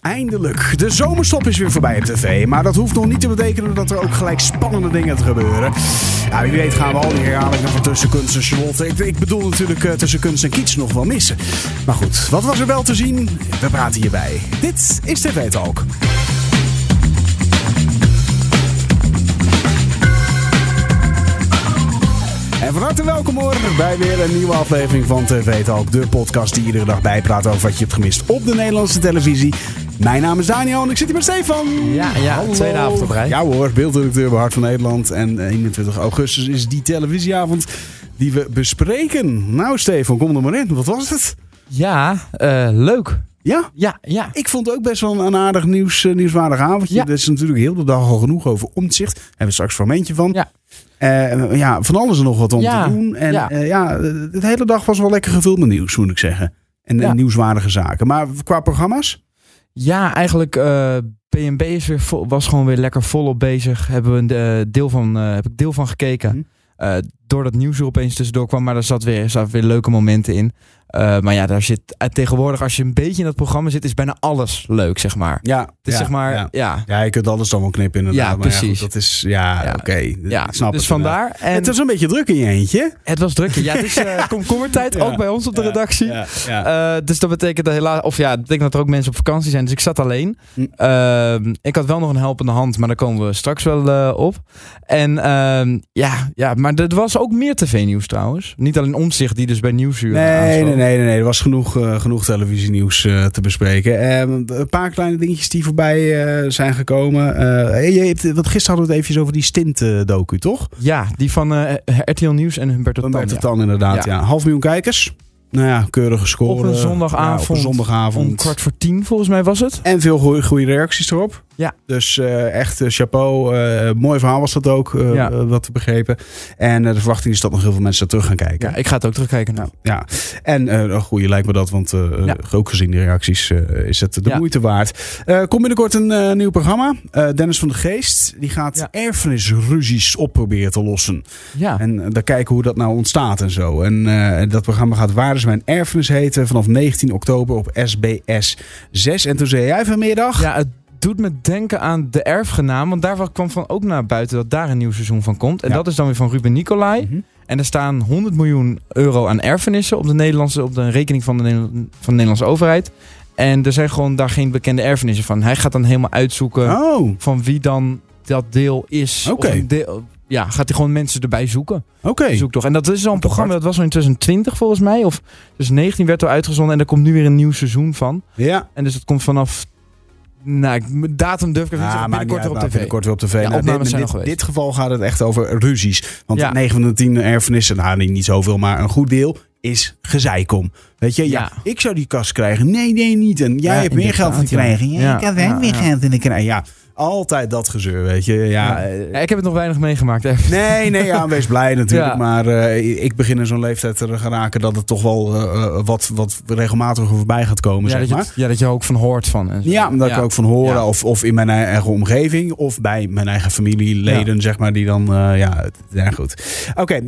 Eindelijk. De zomerstop is weer voorbij op tv. Maar dat hoeft nog niet te betekenen dat er ook gelijk spannende dingen te gebeuren. Ja, wie weet gaan we al die herhalingen van Tussen Kunst en Charlotte. Ik, ik bedoel natuurlijk uh, Tussen Kunst en Kiets nog wel missen. Maar goed, wat was er wel te zien? We praten hierbij. Dit is TV Talk. En van harte welkom hoor bij weer een nieuwe aflevering van TV Talk. De podcast die iedere dag bijpraat over wat je hebt gemist op de Nederlandse televisie. Mijn naam is Daniel en ik zit hier met Stefan. Ja, ja Hallo. tweede avond op rij. Ja hoor, beeldredacteur bij Hart van Nederland. En 21 augustus is die televisieavond die we bespreken. Nou Stefan, kom er maar in. Wat was het? Ja, eh, leuk. Ja? Ja, ja. Ik vond het ook best wel een aardig nieuws, eh, nieuwswaardig avondje. Ja. Er is natuurlijk heel de dag al genoeg over omzicht. Daar hebben we straks een fragmentje van. Ja. Eh, ja, van alles en nog wat om Ja, te doen. En ja. ja, ja de hele dag was wel lekker gevuld met nieuws, moet ik zeggen. En nieuwswaardige zaken. Maar qua programma's? Ja, eigenlijk eh BNB is weer vol- was gewoon weer lekker volop bezig. Hebben we een eh, deel van, eh, heb ik deel van gekeken. Hm. Eh, doordat nieuws er opeens tussendoor kwam, maar er zat weer, zat weer leuke momenten in. Eh, maar ja, daar zit eh, tegenwoordig, als je een beetje in dat programma zit, is bijna alles leuk, zeg maar. Ja. Het is ja, zeg maar, Ja. ja. Ja, je kunt alles dan wel knippen inderdaad. Ja, maar precies. goed, dat is, ja, oké. ja. Ik snap dus het vandaar. En Het was een beetje druk in je eentje. het was druk. Ja, het is eh, komkommertijd, ook bij ons op de redactie. Dus dat betekent dat helaas, of ja, dat betekent dat er ook mensen op vakantie zijn. Dus ik zat alleen. Hm. Ehm, ik had wel nog een helpende hand, maar daar komen we straks wel op. En ehm, ja, ja, maar er was ook meer tv-nieuws trouwens. Niet alleen omzicht die dus bij Nieuwsuur Nee, aansloot. nee, nee, nee, nee. Er was genoeg, eh, genoeg televisienieuws eh, te bespreken. Ehm, een paar kleine dingetjes die voorbij eh, zijn gekomen. Je hebt, want gisteren hadden we het even over die stint-docu, toch? Ja, die van RTL Nieuws en Humberto Tan. Humberto ja. Tan inderdaad, ja. Ja. Half miljoen kijkers. Nou ja, keurige score. Op een zondagavond. Ja, op een zondagavond. Om kwart voor tien volgens mij was het. En veel goede reacties erop. Ja. Dus eh, echt eh, chapeau. Eh, mooi verhaal was dat ook, Ja. eh, wat we begrepen. En de verwachting is dat nog heel veel mensen terug gaan kijken. Ja, ik ga het ook terugkijken. Nou. Ja, en een goede lijkt me dat, want Ja. ook gezien die reacties is het de Ja. moeite waard. Komt binnenkort een nieuw programma. Dennis van de Geest, die gaat Ja. erfenisruzies op proberen te lossen. Ja. En daar kijken hoe dat nou ontstaat en zo. En dat programma gaat Waar is mijn erfenis heten vanaf 19 oktober op SBS 6. En toen zei jij vanmiddag... ja, het doet me denken aan de erfgenaam. Want daar kwam van ook naar buiten dat daar een nieuw seizoen van komt. En Ja. dat is dan weer van Ruben Nicolai. Mhm. En er staan 100 miljoen euro aan erfenissen op de, Nederlandse, op de rekening van de, van de Nederlandse overheid. En er zijn gewoon daar geen bekende erfenissen van. Hij gaat dan helemaal uitzoeken Oh, van wie dan dat deel is. Oké. Ja, gaat hij gewoon mensen erbij zoeken. oké. Zoek toch. En dat is al een programma, dat was al in 2020 volgens mij. Of 2019 werd er uitgezonden. En er komt nu weer een nieuw seizoen van. Ja. En dus het komt vanaf... Nou, datum durf ik even Ah, Binnenkort weer op tv. binnenkort weer op tv. Ja, Nou, opnames dit, zijn geval gaat het echt over ruzies. Want Ja. 9 van de 10 erfenissen, nou niet, niet zoveel, maar een goed deel is gezeik om. Weet je, ja. Ja. ik zou die kast krijgen. Nee, nee, niet. En jij Ja, hebt meer geld in te krijgen. ja. Ik heb ja, meer geld in te krijgen. Ja, altijd dat gezeur, weet je. Ja, Ja. eh, Ja, ik heb het nog weinig meegemaakt. Even. Nee, nee, ja, wees blij natuurlijk. Ja. Maar eh, ik begin in zo'n leeftijd te geraken dat het toch wel eh, wat, wat regelmatiger voorbij gaat komen, Ja, zeg dat je, maar. het- ja, dat je er ook van hoort van. En zo. Ja, omdat ik er ook van horen. Of, of in mijn eigen omgeving. Of bij mijn eigen familieleden, zeg maar. Die dan, eh, ja, het- ja, goed. Oké,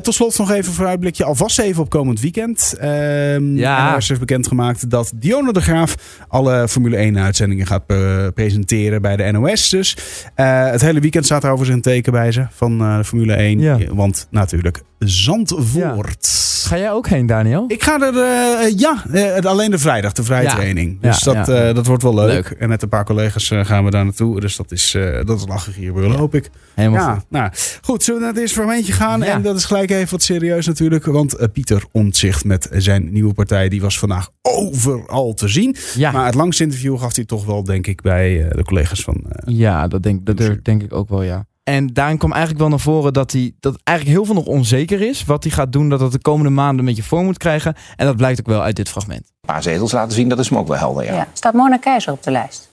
tot slot nog even een vooruitblikje. Alvast even op komend weekend. Ehm Ja. Er is dus bekendgemaakt dat Dionne de Graaf alle Formule 1 uitzendingen gaat presenteren bij de NOS. Dus eh, het hele weekend staat er overigens een teken bij ze van eh, de Formule 1. Ja. Want natuurlijk Zandvoort. Ga jij ook heen, Daniel? Ik ga er, eh, ja, eh, alleen de vrijdag, de vrijtraining. Ja, Dus dat, eh, dat wordt wel leuk. Leuk. En met een paar collega's eh, gaan we daar naartoe. Dus dat is, eh, dat is lachen hier, hoop ik. Helemaal Ja, goed. nou goed. Zullen we naar het eerste fragmentje gaan? En dat is gelijk even wat serieus natuurlijk. Want eh, Pieter Omtzigt met zijn nieuwe partij, die was vandaag overal te zien. Ja. Maar het langste interview gaf hij toch wel, denk ik, bij eh, de collega's van... eh, Ja, dat denk, dat denk ik ook wel, ja. En daarin kwam eigenlijk wel naar voren dat, hij, dat eigenlijk heel veel nog onzeker is. Wat hij gaat doen, dat het de komende maanden een beetje vorm moet krijgen. En dat blijkt ook wel uit dit fragment. Een paar zetels laten zien, dat is me ook wel helder. Ja. Ja. Staat Mona Keizer op de lijst?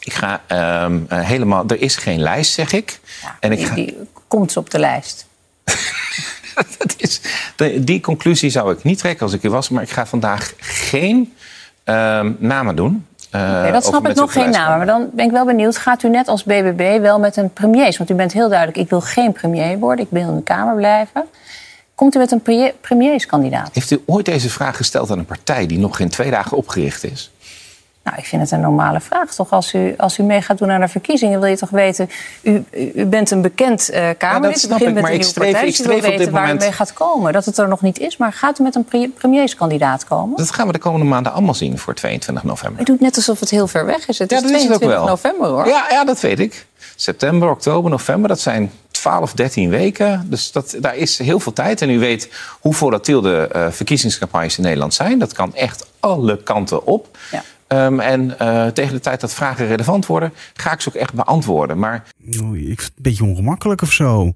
Ik ga ehm, eh, helemaal. Er is geen lijst, zeg ik. Ja, En ik die, ga- die komt ze op de lijst. Dat is, de- die conclusie zou ik niet trekken als ik er was, maar ik ga vandaag geen ehm, namen doen. Eh, over dat snap ik nog geen namen. Maar dan ben ik wel benieuwd. Gaat u net als BBB wel met een premiers? Want u bent heel duidelijk, ik wil geen premier worden. Ik wil in de Kamer blijven. Komt u met een pre- premierskandidaat? Heeft u ooit deze vraag gesteld aan een partij die nog geen twee dagen opgericht is? Nou, ik vind het een normale vraag, toch? Als u, als u mee gaat doen aan de verkiezingen, wil je toch weten... U, u, bent een bekend uh, Kamerlid, ja, ik, met maar een ik nieuwe streef, partij, ik dus wil streef weten waar u mee gaat komen. Dat het er nog niet is, maar gaat u met een pre- premierskandidaat komen? Dat gaan we de komende maanden allemaal zien voor 22 november. U doet net alsof het heel ver weg is. Het Ja, is dat is het ook 22 wel. november, hoor. Ja, ja, dat weet ik. September, oktober, november, dat zijn 12, 13 weken. Dus dat, daar is heel veel tijd. En u weet hoe volatiel de eh, verkiezingscampagnes in Nederland zijn. Dat kan echt alle kanten op. Ja. Ehm, en eh, tegen de tijd dat vragen relevant worden, ga ik ze ook echt beantwoorden. Maar Oei, ik vind het een beetje ongemakkelijk of zo.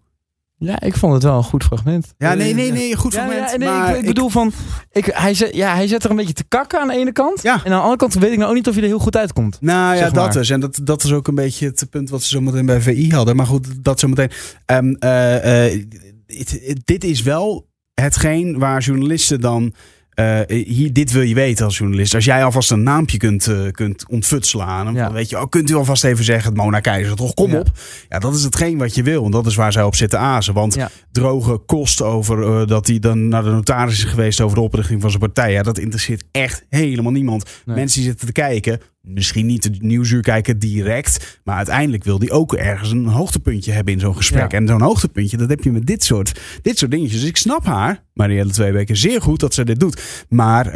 Ja, ik vond het wel een goed fragment. Ja, nee, nee, nee, goed Ja, moment. ja, nee, maar ik, ik bedoel van, ik, hij, zet, ja, hij zet er een beetje te kakken aan de ene kant. Ja. En aan de andere kant weet ik nou ook niet of hij er heel goed uitkomt. Nou ja, dat maar. is. En dat, dat is ook een beetje het punt wat ze zo meteen bij VI hadden. Maar goed, dat zo meteen. Ehm, eh, eh, dit- dit is wel hetgeen waar journalisten dan. Eh, hier, dit wil je weten als journalist. Als jij alvast een naampje kunt, eh, kunt ontfutselen aan hem. Ja. Dan weet je, oh, kunt u alvast even zeggen, het Mona Keizer toch, kom Ja. op. Ja, dat is hetgeen wat je wil. En dat is waar zij op zitten azen. Want Ja. droge kost over eh, dat hij dan naar de notaris is geweest over de oprichting van zijn partij. Ja, dat interesseert echt helemaal niemand. Nee. Mensen die zitten te kijken, misschien niet de nieuwsuur kijken direct, maar uiteindelijk wil die ook ergens een hoogtepuntje hebben in zo'n gesprek. Ja. En zo'n hoogtepuntje, dat heb je met dit soort, dit soort dingetjes. Dus ik snap haar, Marielle twee weken, zeer goed dat ze dit doet. Maar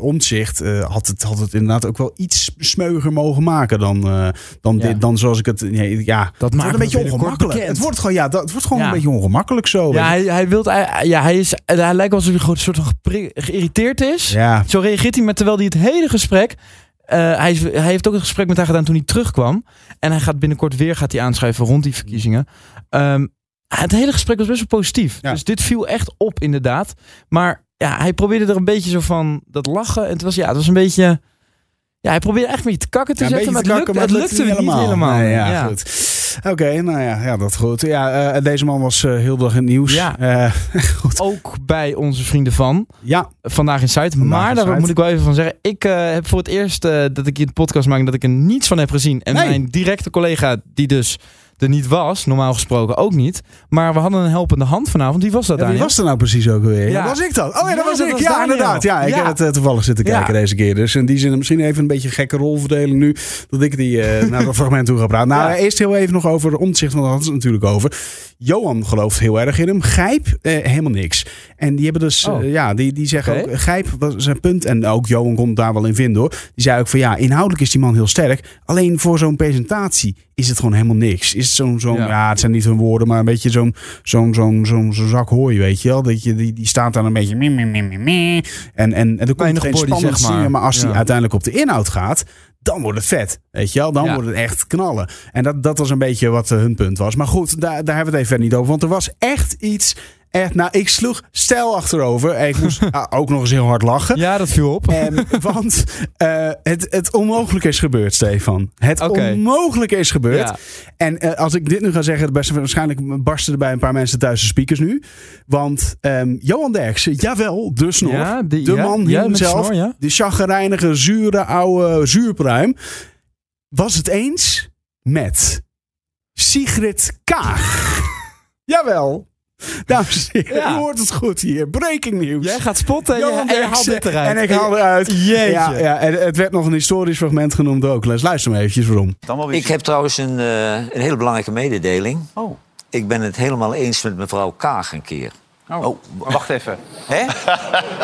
Omtzigt eh, had, het, had het inderdaad ook wel iets smeuiger mogen maken dan, dan, Ja. dit, dan zoals ik het. Nee, ja, het wordt maakt een beetje het ongemakkelijk. Het wordt gewoon, ja, dat, het wordt gewoon Ja. een beetje ongemakkelijk zo. Ja, hij, hij, wilt, hij, ja, hij, is, hij lijkt wel alsof hij gewoon een soort van geïrriteerd is. ja. Zo reageert hij met terwijl hij het hele gesprek. Eh, hij, is, hij heeft ook een gesprek met haar gedaan toen hij terugkwam. En hij gaat binnenkort weer gaat hij aanschrijven rond die verkiezingen. Ehm, het hele gesprek was best wel positief. Ja. Dus dit viel echt op, inderdaad. Maar ja, hij probeerde er een beetje zo van dat lachen. En het was, ja, het was een beetje. Ja, hij probeerde echt beetje te kakken te Ja, zetten. Maar het, te lukte, kakken, het lukte niet helemaal. Nee, ja, Ja. goed. Oké, nou ja, ja, dat goed. Ja, eh, deze man was eh, heel dag in het nieuws. Ja. Eh, goed. Ook bij onze vrienden van. Ja, Vandaag in Zuid. Vandaag maar in daar Zuid. moet ik wel even van zeggen. Ik heb voor het eerst dat ik hier een podcast maak... dat ik er niets van heb gezien. En Nee. mijn directe collega, die dus er niet was... normaal gesproken ook niet. Maar we hadden een helpende hand vanavond. Wie was dat, Ja, wie was er nou precies ook weer? Ja. Was ik dat? Oh ja, dat Ja, was dat ik. was ja, Daniel. inderdaad. Ja, ik heb het eh, toevallig zitten kijken deze keer. Dus in die zin misschien even een beetje een gekke rolverdeling nu. Dat ik die eh, naar dat fragment toe ga praten. Nou, eerst heel even nog over de omzicht. Want daar hadden ze het natuurlijk over. Johan gelooft heel erg in hem. Gijp eh, helemaal niks. En die hebben dus, Oh. eh, ja, die, die zeggen ook, Gijp was zijn punt. En ook Johan kon het daar wel in vinden hoor. Die zei ook van ja, inhoudelijk is die man heel sterk. Alleen voor zo'n presentatie is het gewoon helemaal niks. Is het zo'n, zo'n ja. Ja. het zijn niet hun woorden, maar een beetje zo'n, zo'n, zo'n, zo'n, zak hooi, weet je wel. Dat je, die, die staat dan een beetje. En, en, en er komt Weinig geen spannend zeg maar. zingen, maar als die uiteindelijk op de inhoud gaat, dan wordt het vet. Weet je wel, dan Ja. wordt het echt knallen. En dat, dat was een beetje wat eh, hun punt was. Maar goed, daar, daar hebben we het even niet over. Want er was echt iets, echt, nou, ik sloeg stijl achterover. En ik moest ah, ook nog eens heel hard lachen. Ja, dat viel op. En, want eh, het, het onmogelijke is gebeurd, Stefan. Het Oké. onmogelijke is gebeurd. Ja. En eh, als ik dit nu ga zeggen, best, waarschijnlijk barsten er bij een paar mensen thuis de speakers nu. Want ehm, Johan Derksen, jawel, de snor. Ja, die- de man ja, snor, ja. die chagrijnige, zure, oude zuurpruim. Was het eens met Sigrid Kaag. Jawel. Dames en heren, Ja. u hoort het goed hier. Breaking news. Jij gaat spotten Johan en je haalt Derksen. dit eruit. En ik haal eruit. Jeetje. Ja, ja, en het werd nog een historisch fragment genoemd ook. Les, luister maar eventjes waarom. Ik heb trouwens een, eh, een hele belangrijke mededeling. Oh. Ik ben het helemaal eens met mevrouw Kaag een keer. Oh, wacht even. Hè?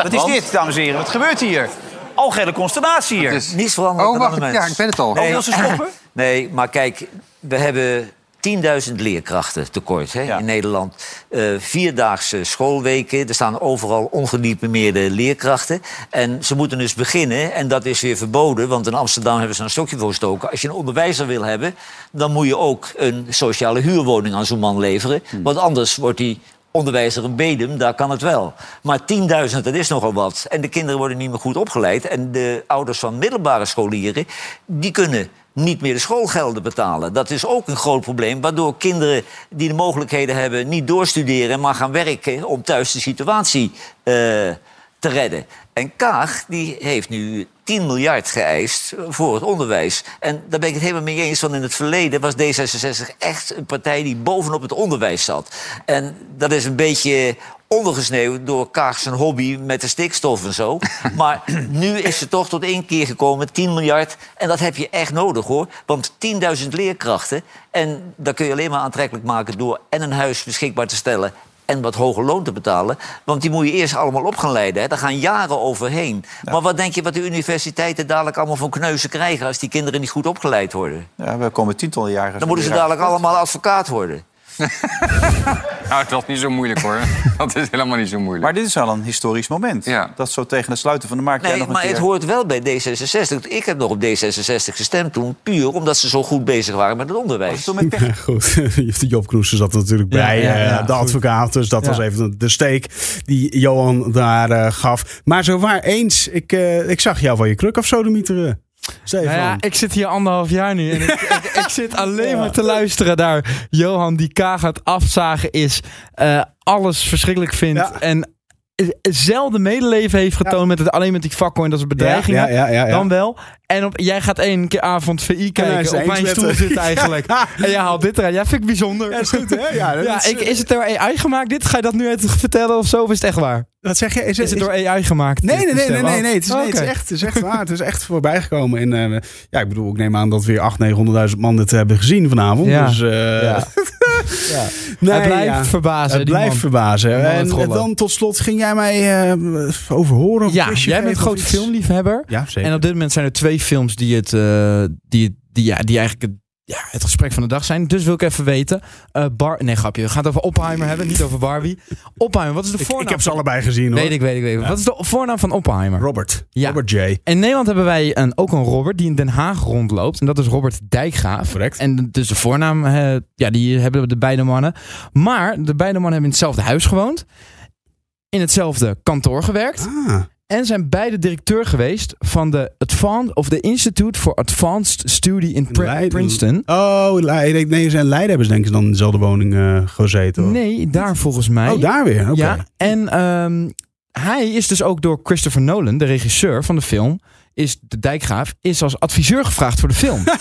Wat is dit, dames en heren? Wat gebeurt hier? Algehele consternatie hier. is- Niets veranderd Oh, wacht, ja, ik ben het al. Oh, wil ze stoppen? Nee, maar kijk, we hebben 10.000 leerkrachten tekort hè, Ja. in Nederland. Eh, vierdaagse schoolweken. Er staan overal ongediplomeerde leerkrachten. En ze moeten dus beginnen, en dat is weer verboden... want in Amsterdam hebben ze een stokje voor gestoken. Als je een onderwijzer wil hebben, dan moet je ook een sociale huurwoning aan zo'n man leveren. Want anders wordt die onderwijzer een bedem, daar kan het wel. Maar 10.000, dat is nogal wat. En de kinderen worden niet meer goed opgeleid. En de ouders van middelbare scholieren, die kunnen niet meer de schoolgelden betalen. Dat is ook een groot probleem, waardoor kinderen die de mogelijkheden hebben... niet doorstuderen, maar gaan werken om thuis de situatie... eh, te redden. En Kaag die heeft nu 10 miljard geëist voor het onderwijs. En daar ben ik het helemaal mee eens. Want in het verleden was D66 echt een partij die bovenop het onderwijs zat. En dat is een beetje ondergesneeuwd door Kaag zijn hobby met de stikstof en zo. Maar nu is ze toch tot één keer gekomen, 10 miljard. En dat heb je echt nodig hoor. Want 10.000 leerkrachten. En dat kun je alleen maar aantrekkelijk maken door en een huis beschikbaar te stellen en wat hoger loon te betalen. Want die moet je eerst allemaal op gaan leiden. Hè. Daar gaan jaren overheen. Maar wat denk je wat de universiteiten dadelijk allemaal van kneuzen krijgen... als die kinderen niet goed opgeleid worden? Ja, we komen tientallen jaren. Dan moeten ze dadelijk allemaal advocaat worden. Nou, dat is niet zo moeilijk hoor. Dat is helemaal niet zo moeilijk. Maar dit is wel een historisch moment. Ja. Dat zo tegen het sluiten van de markt. Nee, nog maar keer... het hoort wel bij D66. Ik heb nog op D66 gestemd toen, puur omdat ze zo goed bezig waren met het onderwijs. Met pech. Goed, Job Kroes zat natuurlijk Ja, bij, ja, eh, ja, de advocaat. Dus dat Ja. was even de steek die Johan daar eh, gaf. Maar zo waar eens, ik, eh, ik zag jou van je kruk af sodemieteren. Stefan. Nou ja, ik zit hier anderhalf jaar nu en ik, ik, ik zit alleen maar te luisteren naar Johan die Kaag aan het afzagen is. eh, alles verschrikkelijk vindt Ja. en eh, zelden medeleven heeft getoond met het, alleen met die vakko en dat. Ja, ja, ja. Dan wel. En op, jij gaat één keer avond VI kijken, is op mijn stoel zitten eigenlijk. En jij haalt dit eruit. Ja, vind ik bijzonder. Ja, is goed hè? Ja, dat Ja, is, ik, is het door AI gemaakt? Dit ga je dat nu uit vertellen of zo? Of is het echt waar? Wat zeg je? Is, Is het door AI gemaakt? Nee, nee, nee, nee, nee, nee. Het is, Oh, nee, het is oké. echt, het is echt waar. Het is echt voorbij gekomen. En eh, ja, ik bedoel, ik neem aan dat weer 800.000, 900.000 man dit hebben gezien vanavond. Ja. Dus, eh, Ja. Ja. nee, Hij blijft ja. verbazen. Het blijft man. verbazen. En dan tot slot ging jij mij eh overhoren. Ja, jij bent een groot filmliefhebber. Ja, zeker. En op dit moment zijn er twee films die, het, die, die, ja, die eigenlijk het, ja, het gesprek van de dag zijn. Dus wil ik even weten. eh Bar nee, grapje. We gaan het over Oppenheimer hebben, niet over Barbie. Oppenheimer, wat is de voornaam? ik heb ze allebei gezien hoor. Weet ik, weet ik, weet ik. Wat is de voornaam van Oppenheimer? Robert. Ja. Robert J. In Nederland hebben wij een, ook een Robert die in Den Haag rondloopt. En dat is Robert Dijkgraaf. Correct. En dus de voornaam, eh, ja, die hebben de beide mannen. Maar de beide mannen hebben in hetzelfde huis gewoond. In hetzelfde kantoor gewerkt. Ah, En zijn beide directeur geweest van de Advanced of the Institute for Advanced Study in. Princeton. Oh, Leiden. Nee, in Leiden hebben ze denk ik dan in dezelfde woning eh, gezeten. hoor. Nee, daar volgens mij. Oh, daar weer. Ja, en ehm, hij is dus ook door Christopher Nolan, de regisseur van de film, is de dijkgraaf, is als adviseur gevraagd voor de film.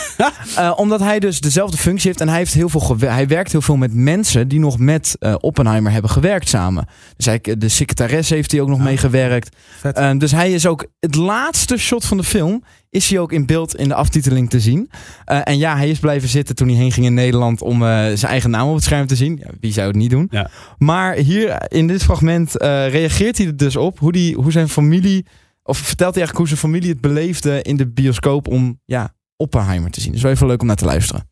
Eh, omdat hij dus dezelfde functie heeft en hij, heeft heel veel hij werkt heel veel met mensen die nog met eh, Oppenheimer hebben gewerkt samen. Dus hij, de secretaresse heeft hij ook nog mee gewerkt. Vet. Eh, dus hij is ook het laatste shot van de film. Is hij ook in beeld in de aftiteling te zien. Eh, en ja, hij is blijven zitten toen hij heen ging in Nederland om zijn eigen naam op het scherm te zien. Ja, wie zou het niet doen? Ja. Maar hier in dit fragment reageert hij er dus op hoe, die, hoe zijn familie, of vertelt hij eigenlijk hoe zijn familie het beleefde in de bioscoop om ja, Oppenheimer te zien. Dus wel even leuk om naar te luisteren.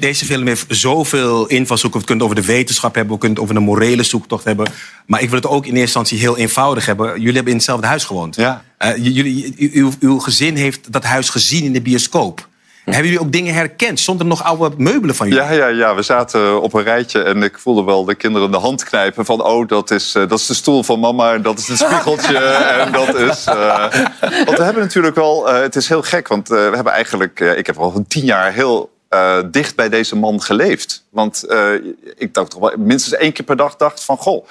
Deze film heeft zoveel invalshoeken. We kunnen het over de wetenschap hebben, we kunnen het over de morele zoektocht hebben. Maar ik wil het ook in eerste instantie heel eenvoudig hebben. Jullie hebben in hetzelfde huis gewoond. Ja. Eh, jullie, uw, uw gezin heeft dat huis gezien in de bioscoop. Hebben jullie ook dingen herkend? Zonder nog oude meubelen van jullie? Ja, ja, ja, we zaten op een rijtje en ik voelde wel de kinderen de hand knijpen van... oh, dat is, eh, dat is de stoel van mama en dat is het spiegeltje en dat is... eh, Want we hebben natuurlijk wel... eh, het is heel gek, want eh, we hebben eigenlijk... eh, ik heb al tien jaar heel eh, dicht bij deze man geleefd. Want eh, ik dacht toch wel minstens één keer per dag dacht van... goh,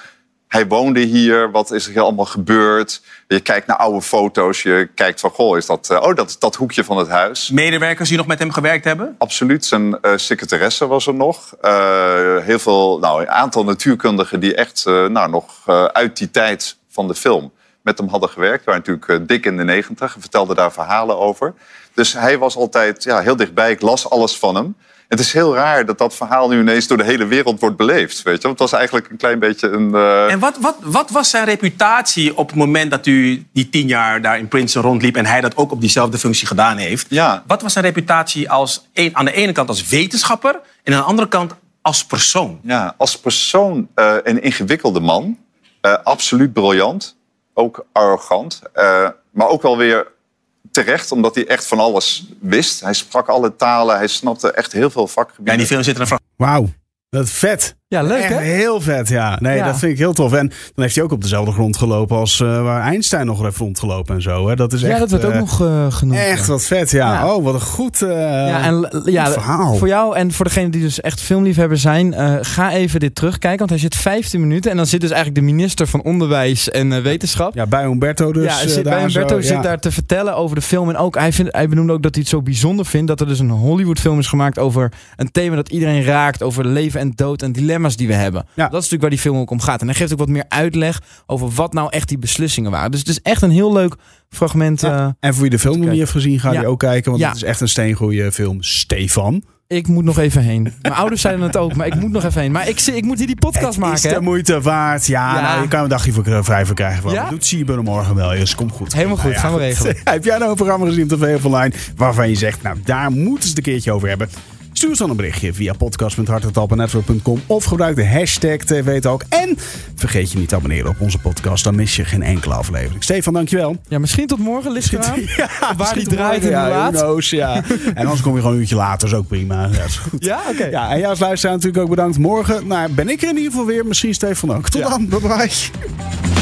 hij woonde hier, wat is er hier allemaal gebeurd? Je kijkt naar oude foto's, je kijkt van... goh, is dat, eh, oh, dat is dat hoekje van het huis. Medewerkers die nog met hem gewerkt hebben? Absoluut. Zijn eh, secretaresse was er nog. Eh, heel veel, nou, een aantal natuurkundigen die echt nou, nog uit die tijd van de film met hem hadden gewerkt. waren natuurlijk dik in de negentig en vertelde daar verhalen over. Dus hij was altijd ja, heel dichtbij. Ik las alles van hem. Het is heel raar dat dat verhaal nu ineens door de hele wereld wordt beleefd. Weet je? Want het was eigenlijk een klein beetje een... eh, En wat, wat, wat was zijn reputatie op het moment dat u die tien jaar daar in Princeton rondliep... en hij dat ook op diezelfde functie gedaan heeft? Ja. Wat was zijn reputatie als, aan de ene kant als wetenschapper... en aan de andere kant als persoon? Ja, als persoon eh, een ingewikkelde man. Eh, absoluut briljant. Ook arrogant. Maar ook wel weer terecht, omdat hij echt van alles wist. Hij sprak alle talen. Hij snapte echt heel veel Ja, in vakgebieden. die film zit er een Wauw. Dat is vet. Ja, leuk Echt hè? heel vet, ja. Nee, Ja. dat vind ik heel tof. En dan heeft hij ook op dezelfde grond gelopen als eh, waar Einstein nog heeft rondgelopen en zo. Hè. Dat is echt, ja, dat werd ook eh, nog eh, genoemd. Echt wat vet, ja. Ja. Oh, wat een goed, Ja, en ja, verhaal. voor jou en voor degene die dus echt filmliefhebber zijn, ga even dit terugkijken. Want hij zit 15 minuten en dan zit dus eigenlijk de minister van Onderwijs en Wetenschap. Ja, bij Humberto dus. ja, zit bij Humberto zo, zit daar te vertellen over de film. En ook hij, vindt, hij benoemde ook dat hij het zo bijzonder vindt dat er dus een Hollywood film is gemaakt over een thema dat iedereen raakt. Over leven en dood en dilemma's die we hebben. Ja. Dat is natuurlijk waar die film ook om gaat. En hij geeft ook wat meer uitleg over wat nou echt die beslissingen waren. Dus het is echt een heel leuk fragment. Ja. eh, En voor wie de film nog niet heeft gezien, ga Ja. die ook kijken. Want het is echt een steengoeie film. Stefan. ik moet nog even heen. Mijn ouders zeiden het ook, maar ik moet nog even heen. Maar ik, zie- ik moet hier die podcast Het maken. is hè? de moeite waard. Ja, Ja. Nou, je kan een dagje voor vrij voor krijgen. Ja? Doet Sieber morgen wel. Dus komt goed. Helemaal goed, Nou ja, gaan we regelen. Heb jij nou een programma gezien op tv of online waarvan je zegt, nou daar moeten ze het een keertje over hebben? Stuur ons dan een berichtje via podcast.hartentalpenetwork.com of gebruik de hashtag TVTalk. En vergeet je niet te abonneren op onze podcast, dan mis je geen enkele aflevering. Stefan, dankjewel. Ja, misschien tot morgen, ligt eraan. Ja, Waar die draait morgen, ja, knows, ja. En anders kom je gewoon een uurtje later, is ook prima. Ja, is goed. Ja, oké. Ja, en jou als luisteraar natuurlijk ook bedankt. Morgen nou, ben ik er in ieder geval weer. Misschien Stefan ook. Tot dan. Bye bye.